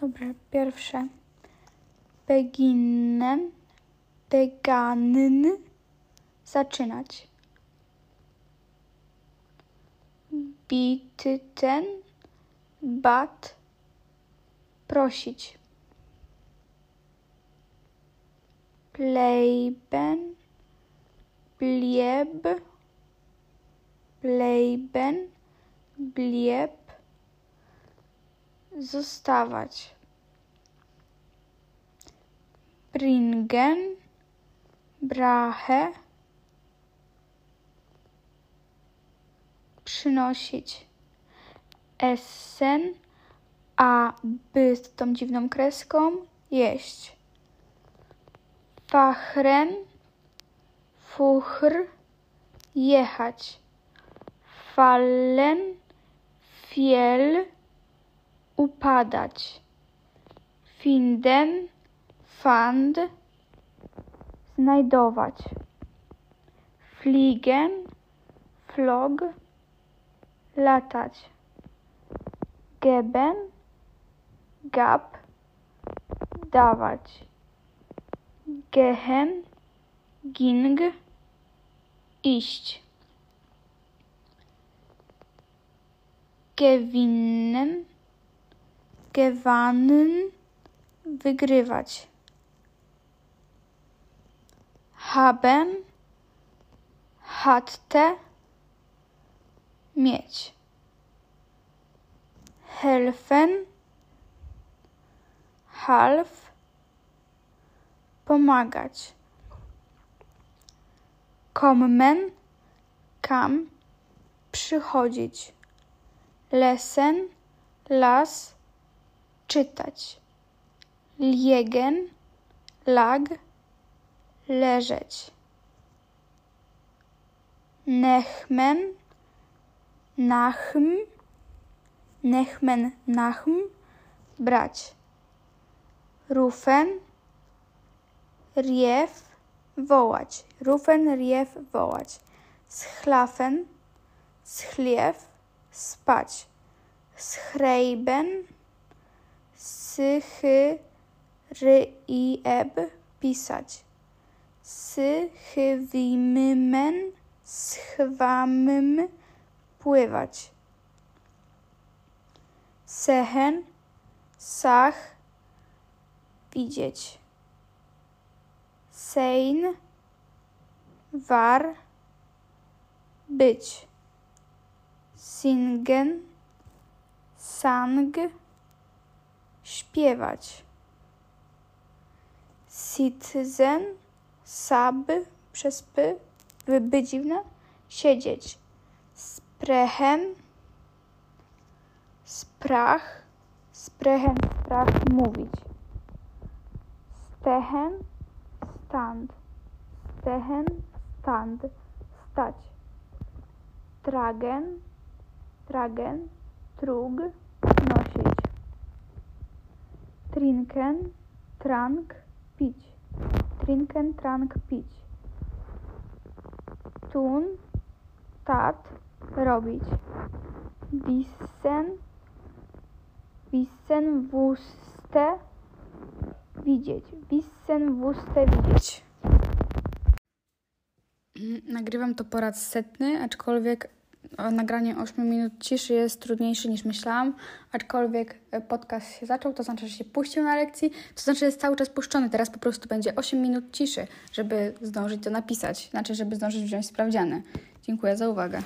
Dobra, pierwsze. Beginnen, begannen, zaczynać. Bitten, bat, prosić. Bleiben, blieb, bleiben, blieb, zostawać. Bringen, brache, przynosić. Essen, a by z tą dziwną kreską jeść. Fachren, fuchr, jechać. Fallen, fiel, upadać. Finden, fand, znajdować. Fliegen, flog, latać. Geben, gab, dawać. Gehen, ging, iść. Gewinnen, gewannen, wygrywać. Haben, hatte, mieć. Helfen, half, pomagać. Kommen, kam, przychodzić. Lesen, las, czytać. Liegen, lag, leżeć. Nechmen, nachm, nechmen, nachm, brać. Rufen, rief, wołać. Rufen, rief, wołać. Schlafen, schliew, spać. Schreiben, sychy, pisać. Sychywimmen, schwamym, pływać. Sehen, sach, widzieć. Sein, war, być. Singen, sang, śpiewać. Sitzen, sab, przez p, by dziwne, siedzieć. Sprechen, sprach, sprechen, sprach, mówić. Stehen, stand, stehen, stand, stać. Tragen, tragen, trug, nosić. Trinken, trank, pić. Trinken, trank, pić. Tun, tat, robić. Wissen, wissen, wuste, widzieć. Wissen, wuste, widzieć. Nagrywam to po raz setny, aczkolwiek nagranie 8 minut ciszy jest trudniejsze niż myślałam, aczkolwiek podcast się zaczął, to znaczy, że się puścił na lekcji, to znaczy, że jest cały czas puszczony. Teraz po prostu będzie 8 minut ciszy, żeby zdążyć to napisać, znaczy, żeby zdążyć wziąć sprawdziany. Dziękuję za uwagę.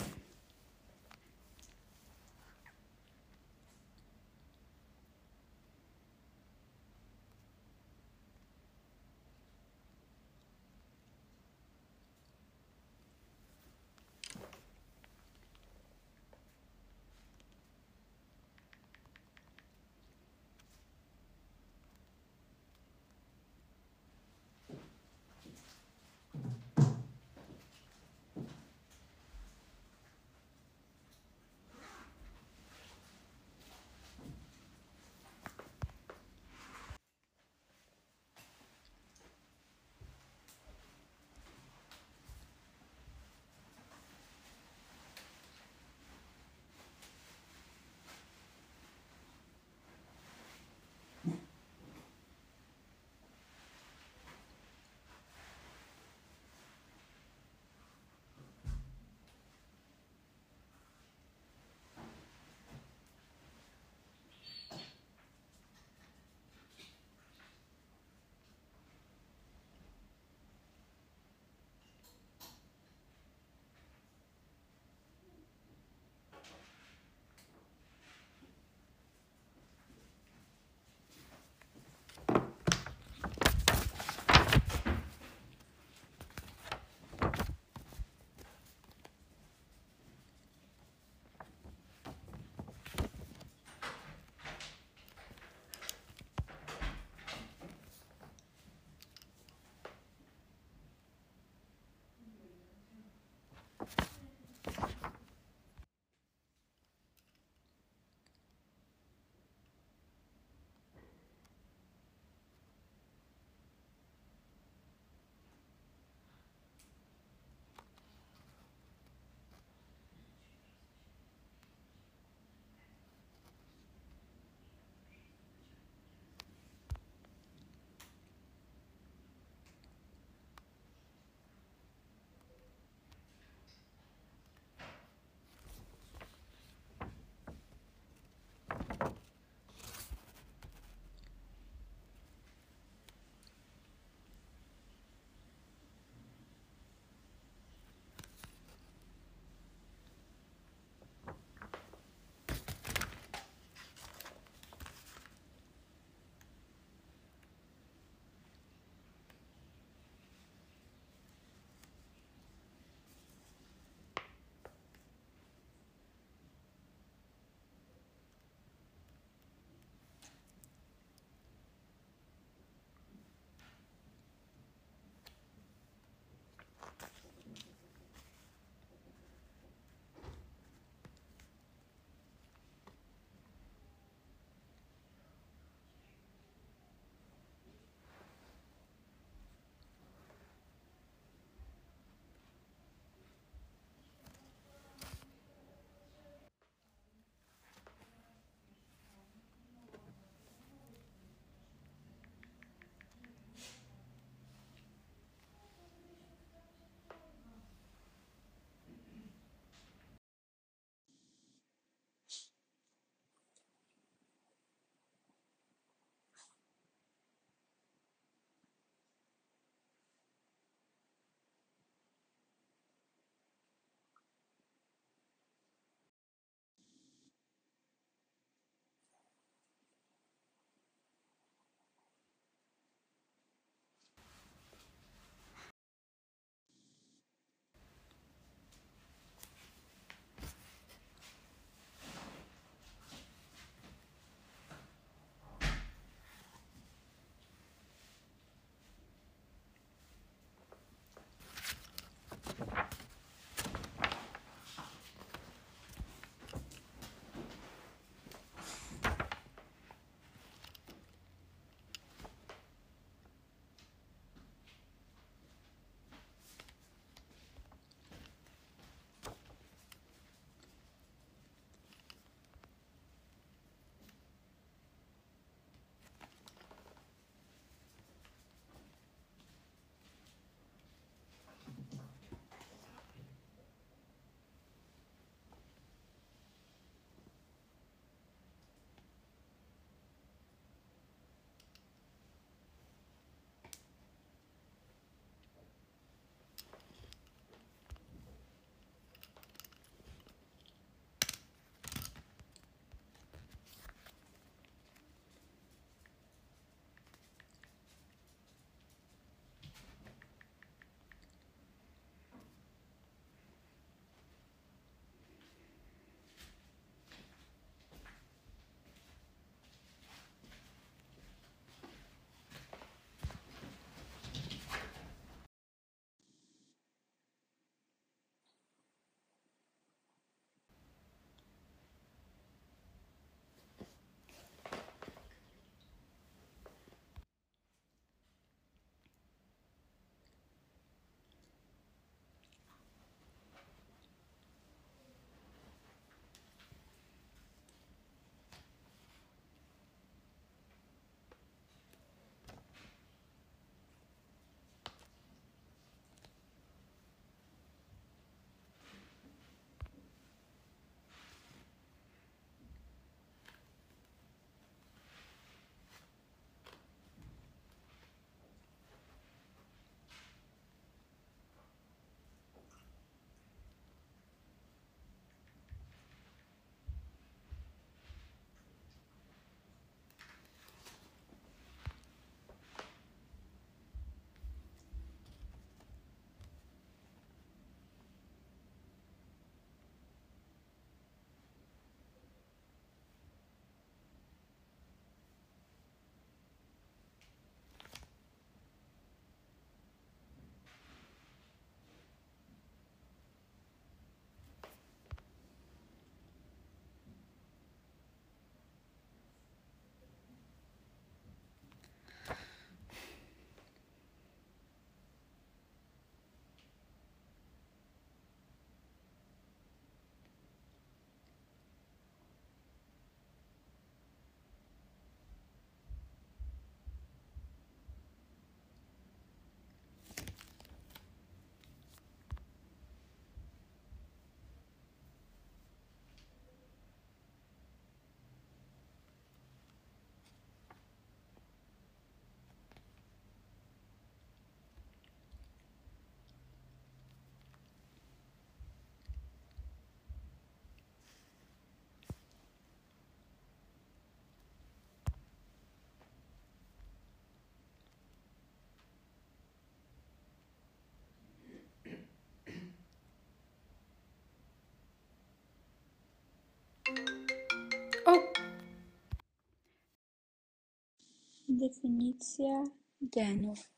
Definicja genów.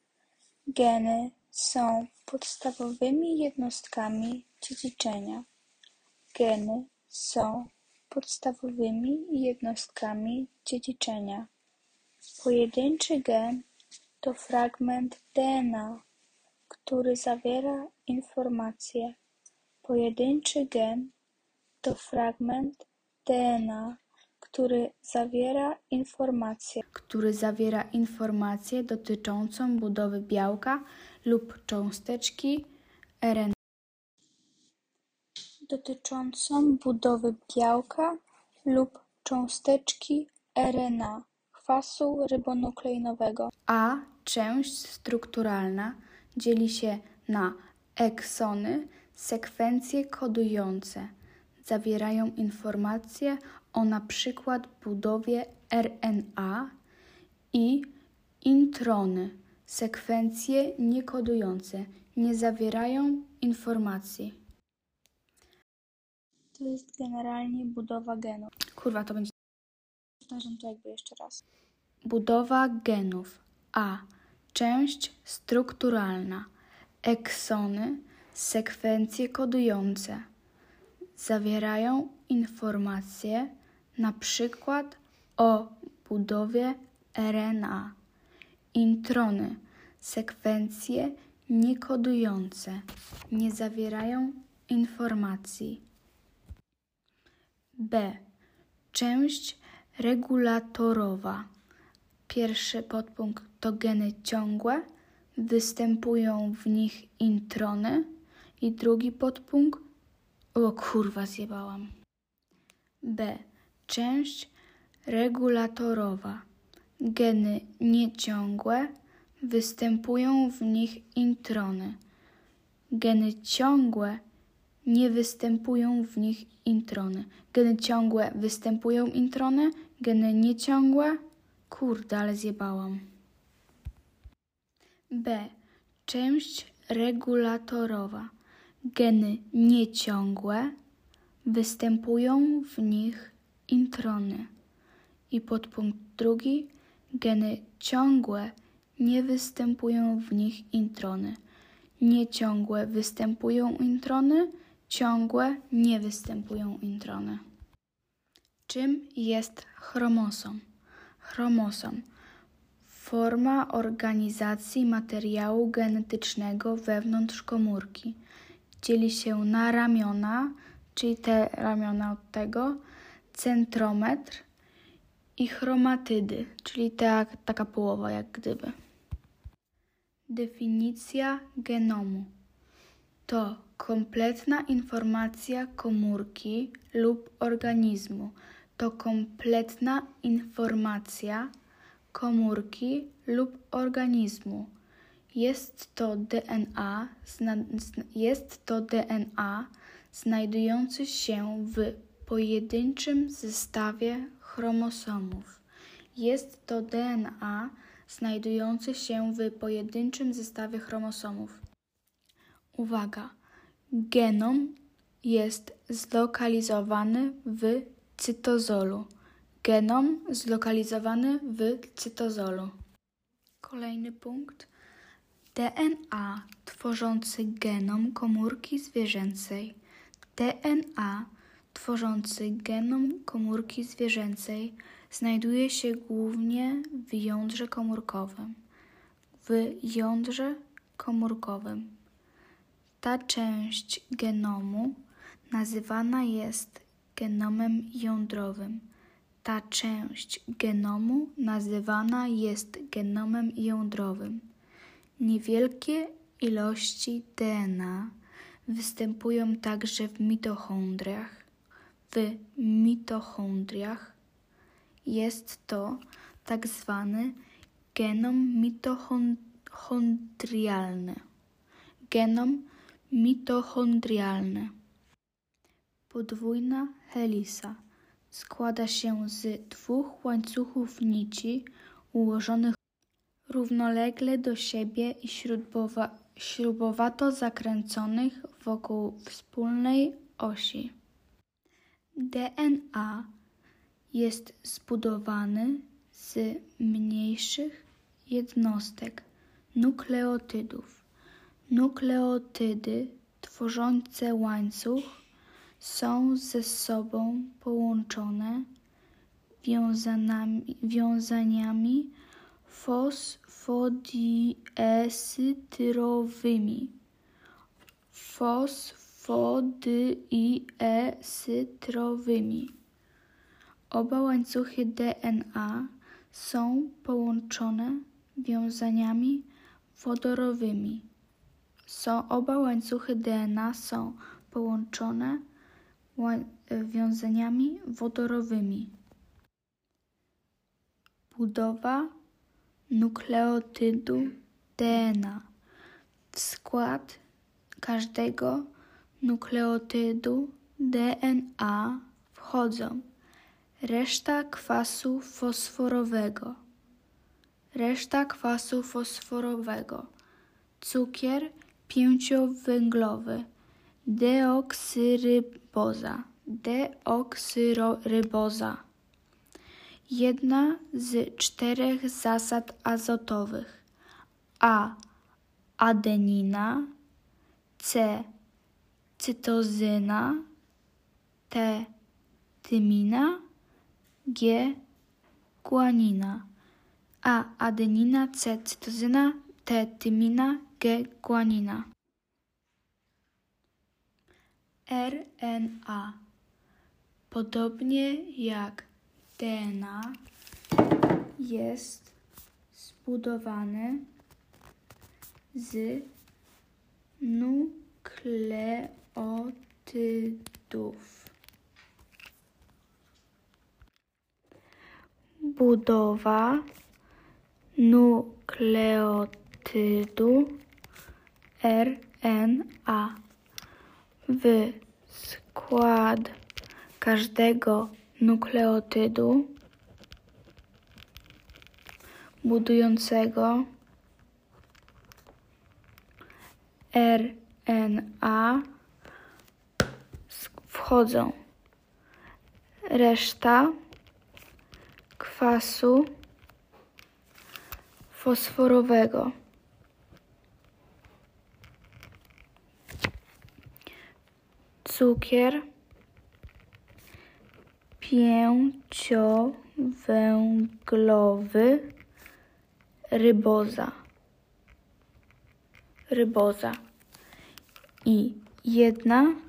Geny są podstawowymi jednostkami dziedziczenia. Geny są podstawowymi jednostkami dziedziczenia. Pojedynczy gen to fragment DNA, który zawiera informacje. Pojedynczy gen to fragment DNA, który zawiera informacje. który zawiera informację dotyczącą budowy białka lub cząsteczki RNA. dotyczącą budowy białka lub cząsteczki RNA, kwasu rybonukleinowego. A część strukturalna dzieli się na eksony, sekwencje kodujące. Zawierają informacje o na przykład budowie RNA i introny, sekwencje niekodujące. Nie zawierają informacji. To jest generalnie budowa genów. Kurwa, to będzie Powtarzam to jakby jeszcze raz. Budowa genów. A. Część strukturalna. Eksony, sekwencje kodujące. Zawierają informacje na przykład o budowie RNA. Introny, sekwencje niekodujące. Nie zawierają informacji. B. Część regulatorowa. Pierwszy podpunkt to geny ciągłe, występują w nich introny i drugi podpunkt o kurwa zjebałam. B. Część regulatorowa. Geny nieciągłe, występują w nich introny. Geny ciągłe nie występują w nich introny. Geny ciągłe występują introny, geny nieciągłe. Kurde, ale zjebałam. B. Część regulatorowa. Geny nieciągłe występują w nich introny. I podpunkt drugi. Geny ciągłe nie występują w nich introny. Nieciągłe występują introny, ciągłe nie występują introny. Czym jest chromosom? Chromosom forma organizacji materiału genetycznego wewnątrz komórki. Dzieli się na ramiona, czyli te ramiona od tego, centrometr i chromatydy, czyli ta, taka połowa jak gdyby. Definicja genomu to kompletna informacja komórki lub organizmu. To kompletna informacja komórki lub organizmu. Jest to DNA, jest to DNA znajdujący się w pojedynczym zestawie chromosomów. Jest to DNA znajdujący się w pojedynczym zestawie chromosomów. Uwaga! Genom jest zlokalizowany w cytozolu. Genom zlokalizowany w cytozolu. Kolejny punkt. DNA tworzący genom komórki zwierzęcej. DNA tworzący genom komórki zwierzęcej znajduje się głównie w jądrze komórkowym. W jądrze komórkowym. Ta część genomu nazywana jest genomem jądrowym. Ta część genomu nazywana jest genomem jądrowym. Niewielkie ilości DNA występują także w mitochondriach. W mitochondriach jest to tak zwany genom mitochondrialny. Genom mitochondrialny. Podwójna helisa składa się z dwóch łańcuchów nici ułożonych równolegle do siebie i śrubowa- śrubowato zakręconych wokół wspólnej osi. DNA jest zbudowany z mniejszych jednostek nukleotydów. Nukleotydy tworzące łańcuch są ze sobą połączone wiązaniami fosfodiesytrowymi. Fosfodiesytrowymi. Oba łańcuchy DNA są połączone wiązaniami wodorowymi. Są, oba łańcuchy DNA są połączone wiązaniami wodorowymi. Budowa nukleotydu DNA. W skład każdego nukleotydu DNA wchodzą. Reszta kwasu fosforowego, reszta kwasu fosforowego, cukier pięciowęglowy, deoksyryboza, deoksyryboza. Jedna z czterech zasad azotowych. A. Adenina. C. Cytozyna T. Tymina G. Guanina A. Adenina C. Cytozyna T. Tymina G. Guanina RNA Podobnie jak DNA jest zbudowany z nukleotydów. Budowa nukleotydu RNA w skład każdego nukleotydu budującego RNA wchodzą. Reszta kwasu fosforowego. Cukier pięciowęglowy. Ryboza. Ryboza. I jedna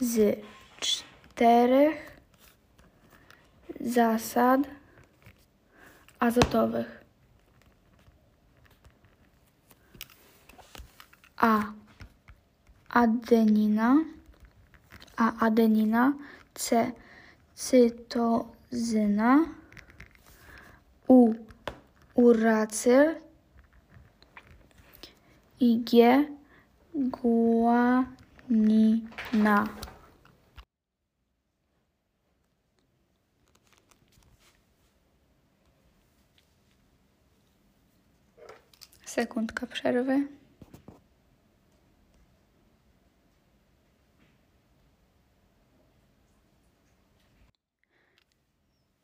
z czterech zasad azotowych A adenina A adenina C cytozyna, U uracyl i G guanina. Sekundka przerwy.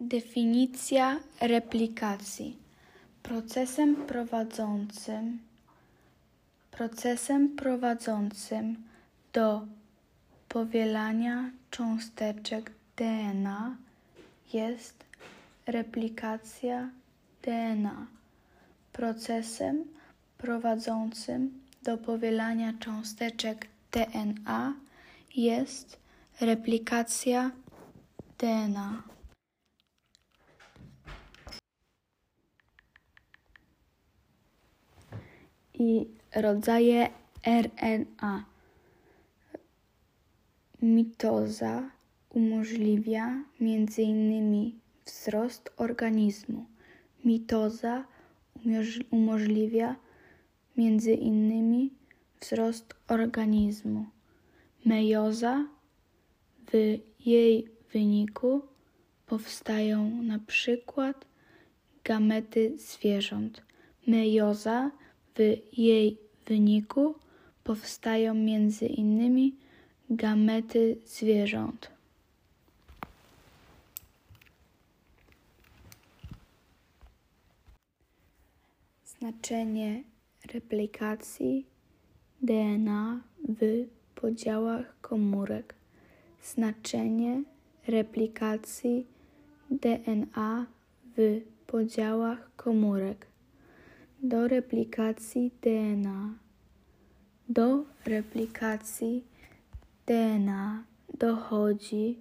Definicja replikacji. Procesem prowadzącym procesem prowadzącym do powielania cząsteczek DNA jest replikacja DNA. Procesem prowadzącym do powielania cząsteczek DNA jest replikacja DNA. i rodzaje RNA. Mitoza umożliwia m.in. wzrost organizmu. Mitoza umożliwia m.in. wzrost organizmu. Mejoza w jej wyniku powstają na przykład gamety zwierząt. Mejoza w jej wyniku powstają między innymi gamety zwierząt. Znaczenie replikacji DNA w podziałach komórek. Znaczenie replikacji DNA w podziałach komórek. Do replikacji DNA. Do replikacji DNA dochodzi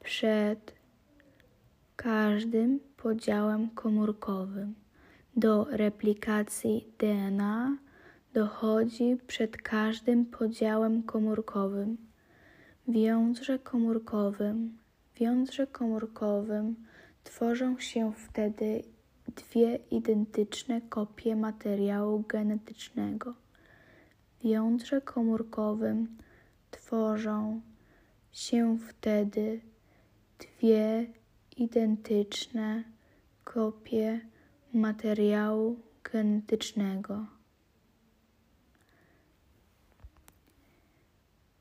przed każdym podziałem komórkowym. Do replikacji DNA dochodzi przed każdym podziałem komórkowym. Jądrze komórkowym, w jądrze komórkowym tworzą się wtedy dwie identyczne kopie materiału genetycznego. W jądrze komórkowym tworzą się wtedy dwie identyczne kopie materiału genetycznego.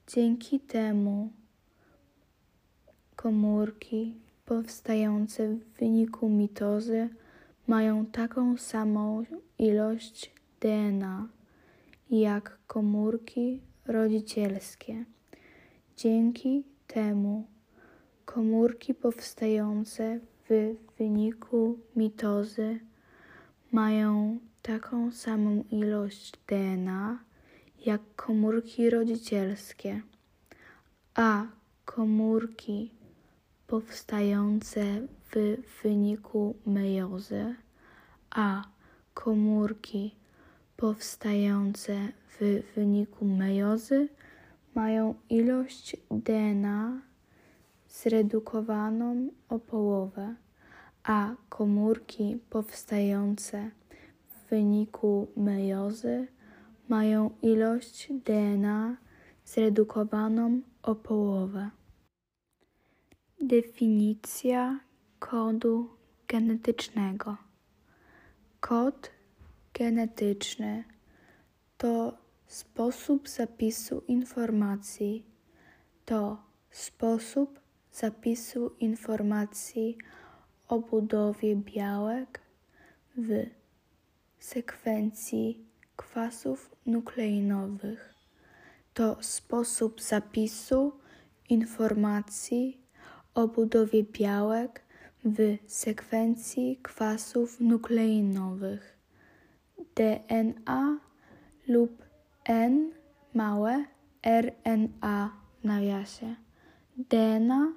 Dzięki temu komórki powstające w wyniku mitozy mają taką samą ilość DNA jak komórki rodzicielskie. Dzięki temu komórki powstające w wyniku mitozy mają taką samą ilość DNA jak komórki rodzicielskie, a komórki powstające w wyniku mejozy, a komórki powstające w wyniku mejozy mają ilość DNA zredukowaną o połowę, a komórki powstające w wyniku mejozy mają ilość DNA zredukowaną o połowę. Definicja kodu genetycznego. Kod genetyczny to sposób zapisu informacji, to sposób zapisu informacji o budowie białek w sekwencji kwasów nukleinowych. To sposób zapisu informacji o budowie białek w sekwencji kwasów nukleinowych. DNA lub N małe RNA w nawiasie. DNA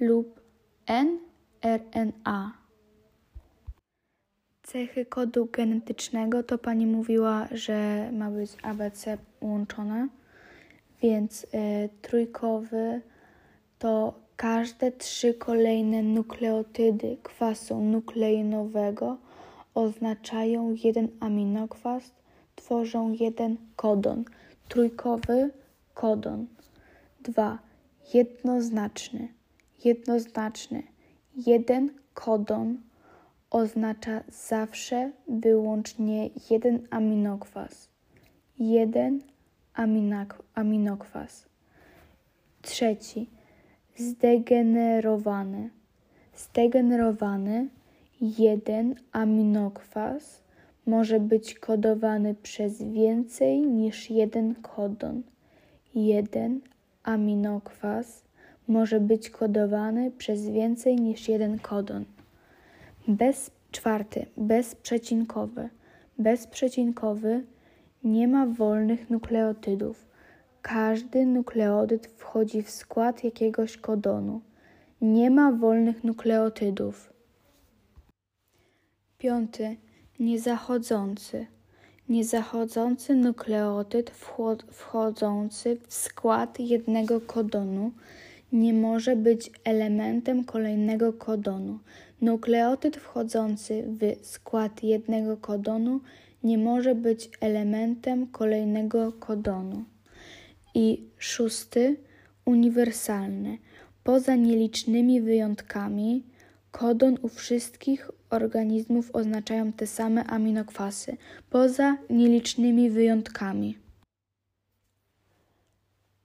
lub nRNA. Cechy kodu genetycznego to pani mówiła, że ma być ABC łączone, więc y, trójkowy to każde trzy kolejne nukleotydy kwasu nukleinowego oznaczają jeden aminokwas, tworzą jeden kodon. Trójkowy kodon. Dwa. Jednoznaczny. Jednoznaczny. Jeden kodon oznacza zawsze wyłącznie jeden aminokwas. Jeden aminokwas. Trzeci. Zdegenerowany. Zdegenerowany jeden aminokwas może być kodowany przez więcej niż jeden kodon. Jeden aminokwas może być kodowany przez więcej niż jeden kodon. Bez, czwarty, bezprzecinkowy. Bezprzecinkowy nie ma wolnych nukleotydów. Każdy nukleotyd wchodzi w skład jakiegoś kodonu. Nie ma wolnych nukleotydów. Piąty, niezachodzący. Niezachodzący nukleotyd wchodzący w skład jednego kodonu nie może być elementem kolejnego kodonu. Nukleotyd wchodzący w skład jednego kodonu nie może być elementem kolejnego kodonu. I szósty, uniwersalny. Poza nielicznymi wyjątkami, kodon u wszystkich organizmów oznaczają te same aminokwasy, poza nielicznymi wyjątkami.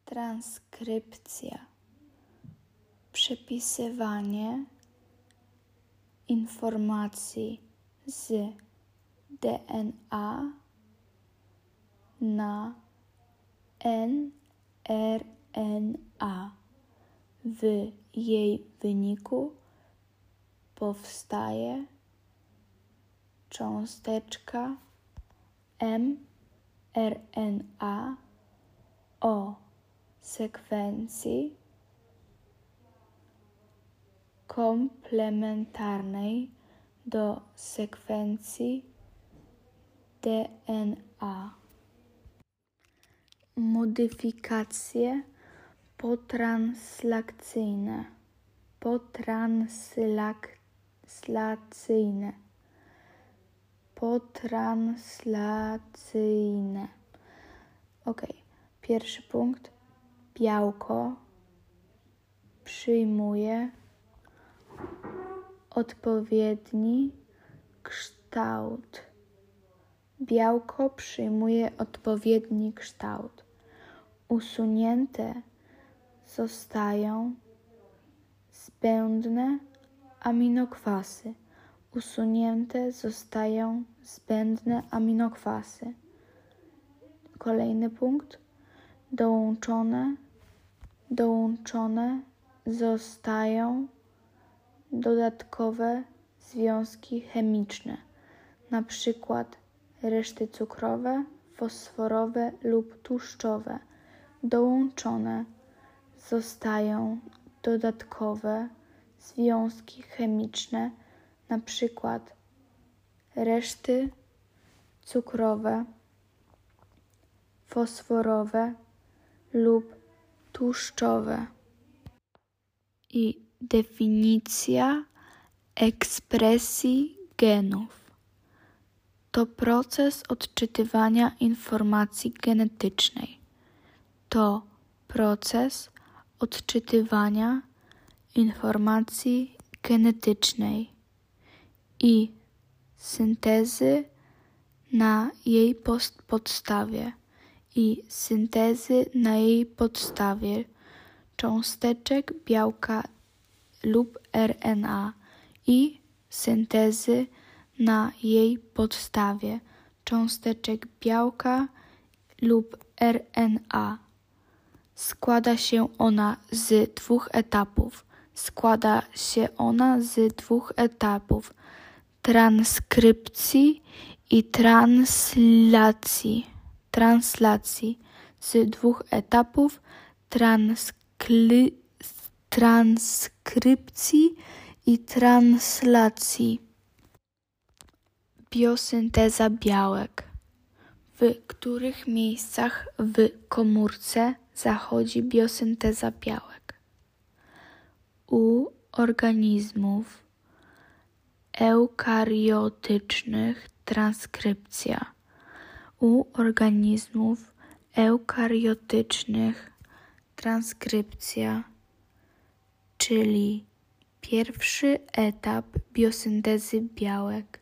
Transkrypcja. Przepisywanie informacji z DNA na nRNA. W jej wyniku powstaje cząsteczka mRNA o sekwencji komplementarnej do sekwencji DNA. Modyfikacje potranslacyjne. Potranslacyjne. Potranslacyjne. Ok. Pierwszy punkt. Białko przyjmuje odpowiedni kształt. Białko przyjmuje odpowiedni kształt. Usunięte zostają zbędne aminokwasy. Usunięte zostają zbędne aminokwasy. Kolejny punkt. Dołączone, dołączone zostają dodatkowe związki chemiczne, przykład reszty cukrowe, fosforowe lub tłuszczowe. Dołączone zostają dodatkowe związki chemiczne, przykład reszty cukrowe, fosforowe lub tłuszczowe. I definicja ekspresji genów to proces odczytywania informacji genetycznej. To proces odczytywania informacji genetycznej i syntezy na jej podstawie i syntezy na jej podstawie cząsteczek białka lub RNA i syntezy na jej podstawie cząsteczek białka lub RNA. Składa się ona z dwóch etapów. Składa się ona z dwóch etapów transkrypcji i translacji. Translacji z dwóch etapów transkli, transkrypcji i translacji. Biosynteza białek. W których miejscach w komórce zachodzi biosynteza białek? U organizmów eukariotycznych transkrypcja. U organizmów eukariotycznych transkrypcja, czyli pierwszy etap biosyntezy białek.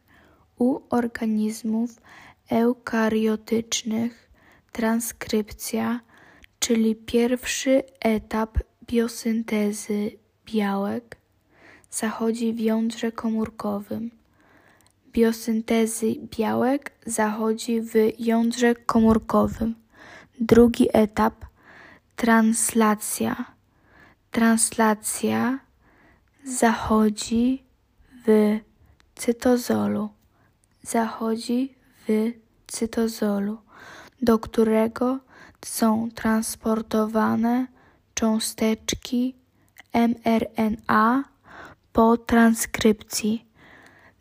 U organizmów eukariotycznych transkrypcja, czyli pierwszy etap biosyntezy białek, zachodzi w jądrze komórkowym. Biosyntezy białek zachodzi w jądrze komórkowym. Drugi etap translacja. Translacja zachodzi w cytozolu. Zachodzi w cytozolu, do którego są transportowane cząsteczki mRNA po transkrypcji,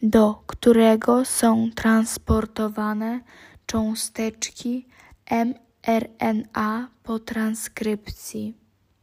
do którego są transportowane cząsteczki mRNA po transkrypcji.